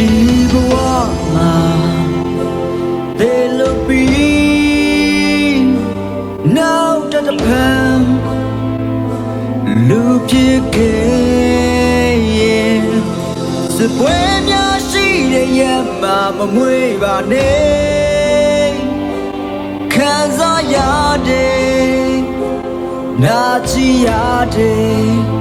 ဒီဘဝမှာတေလိုပြီးနောက်တစ်ဖန်လူပြေခဲ့ရင်စပွဲများရှိတဲ့ရမှာမမွေးပါနဲ့ခံစားရတဲ့နာချီရတဲ့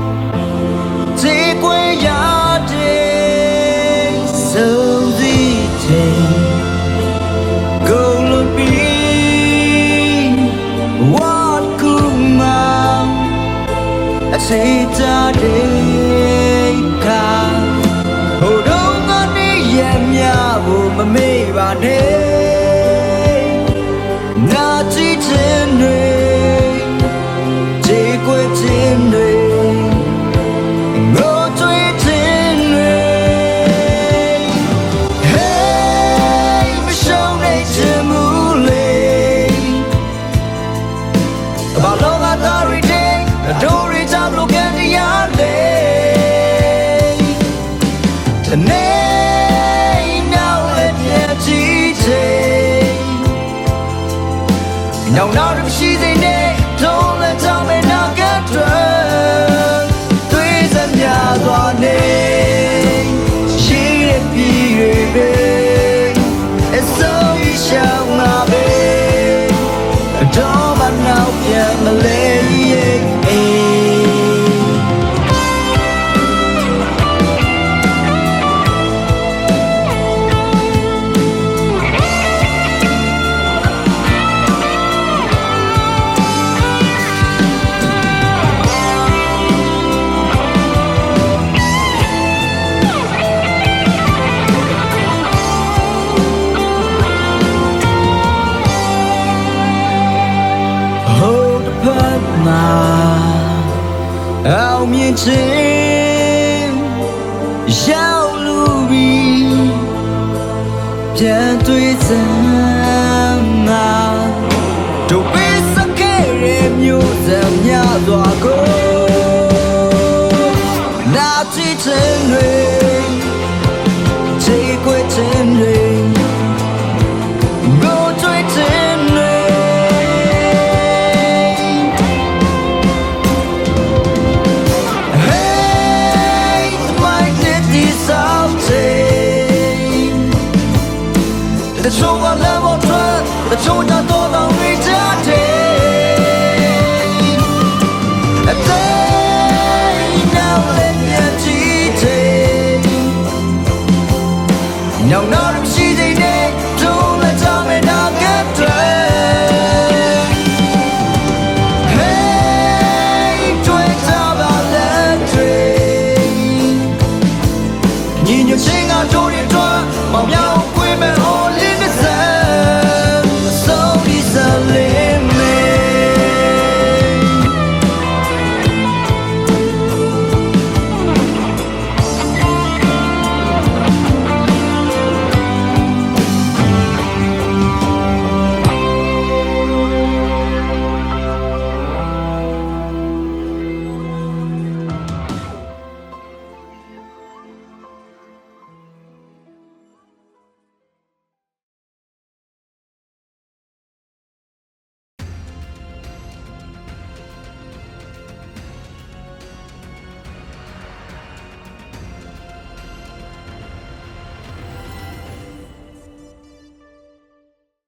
ပါနဲ့ တနေ့နောက်လည်းပြည့်ချီချေနောင်နောက်မရှိသေးနဲ့ don't let the put my အောင်မြင်ခြင်းရောက်လူပြီးပြန်တွေ့စမ်းမှာတို့ပေးစခဲ့ရမျိုးစံများစွာကို 要那种细节。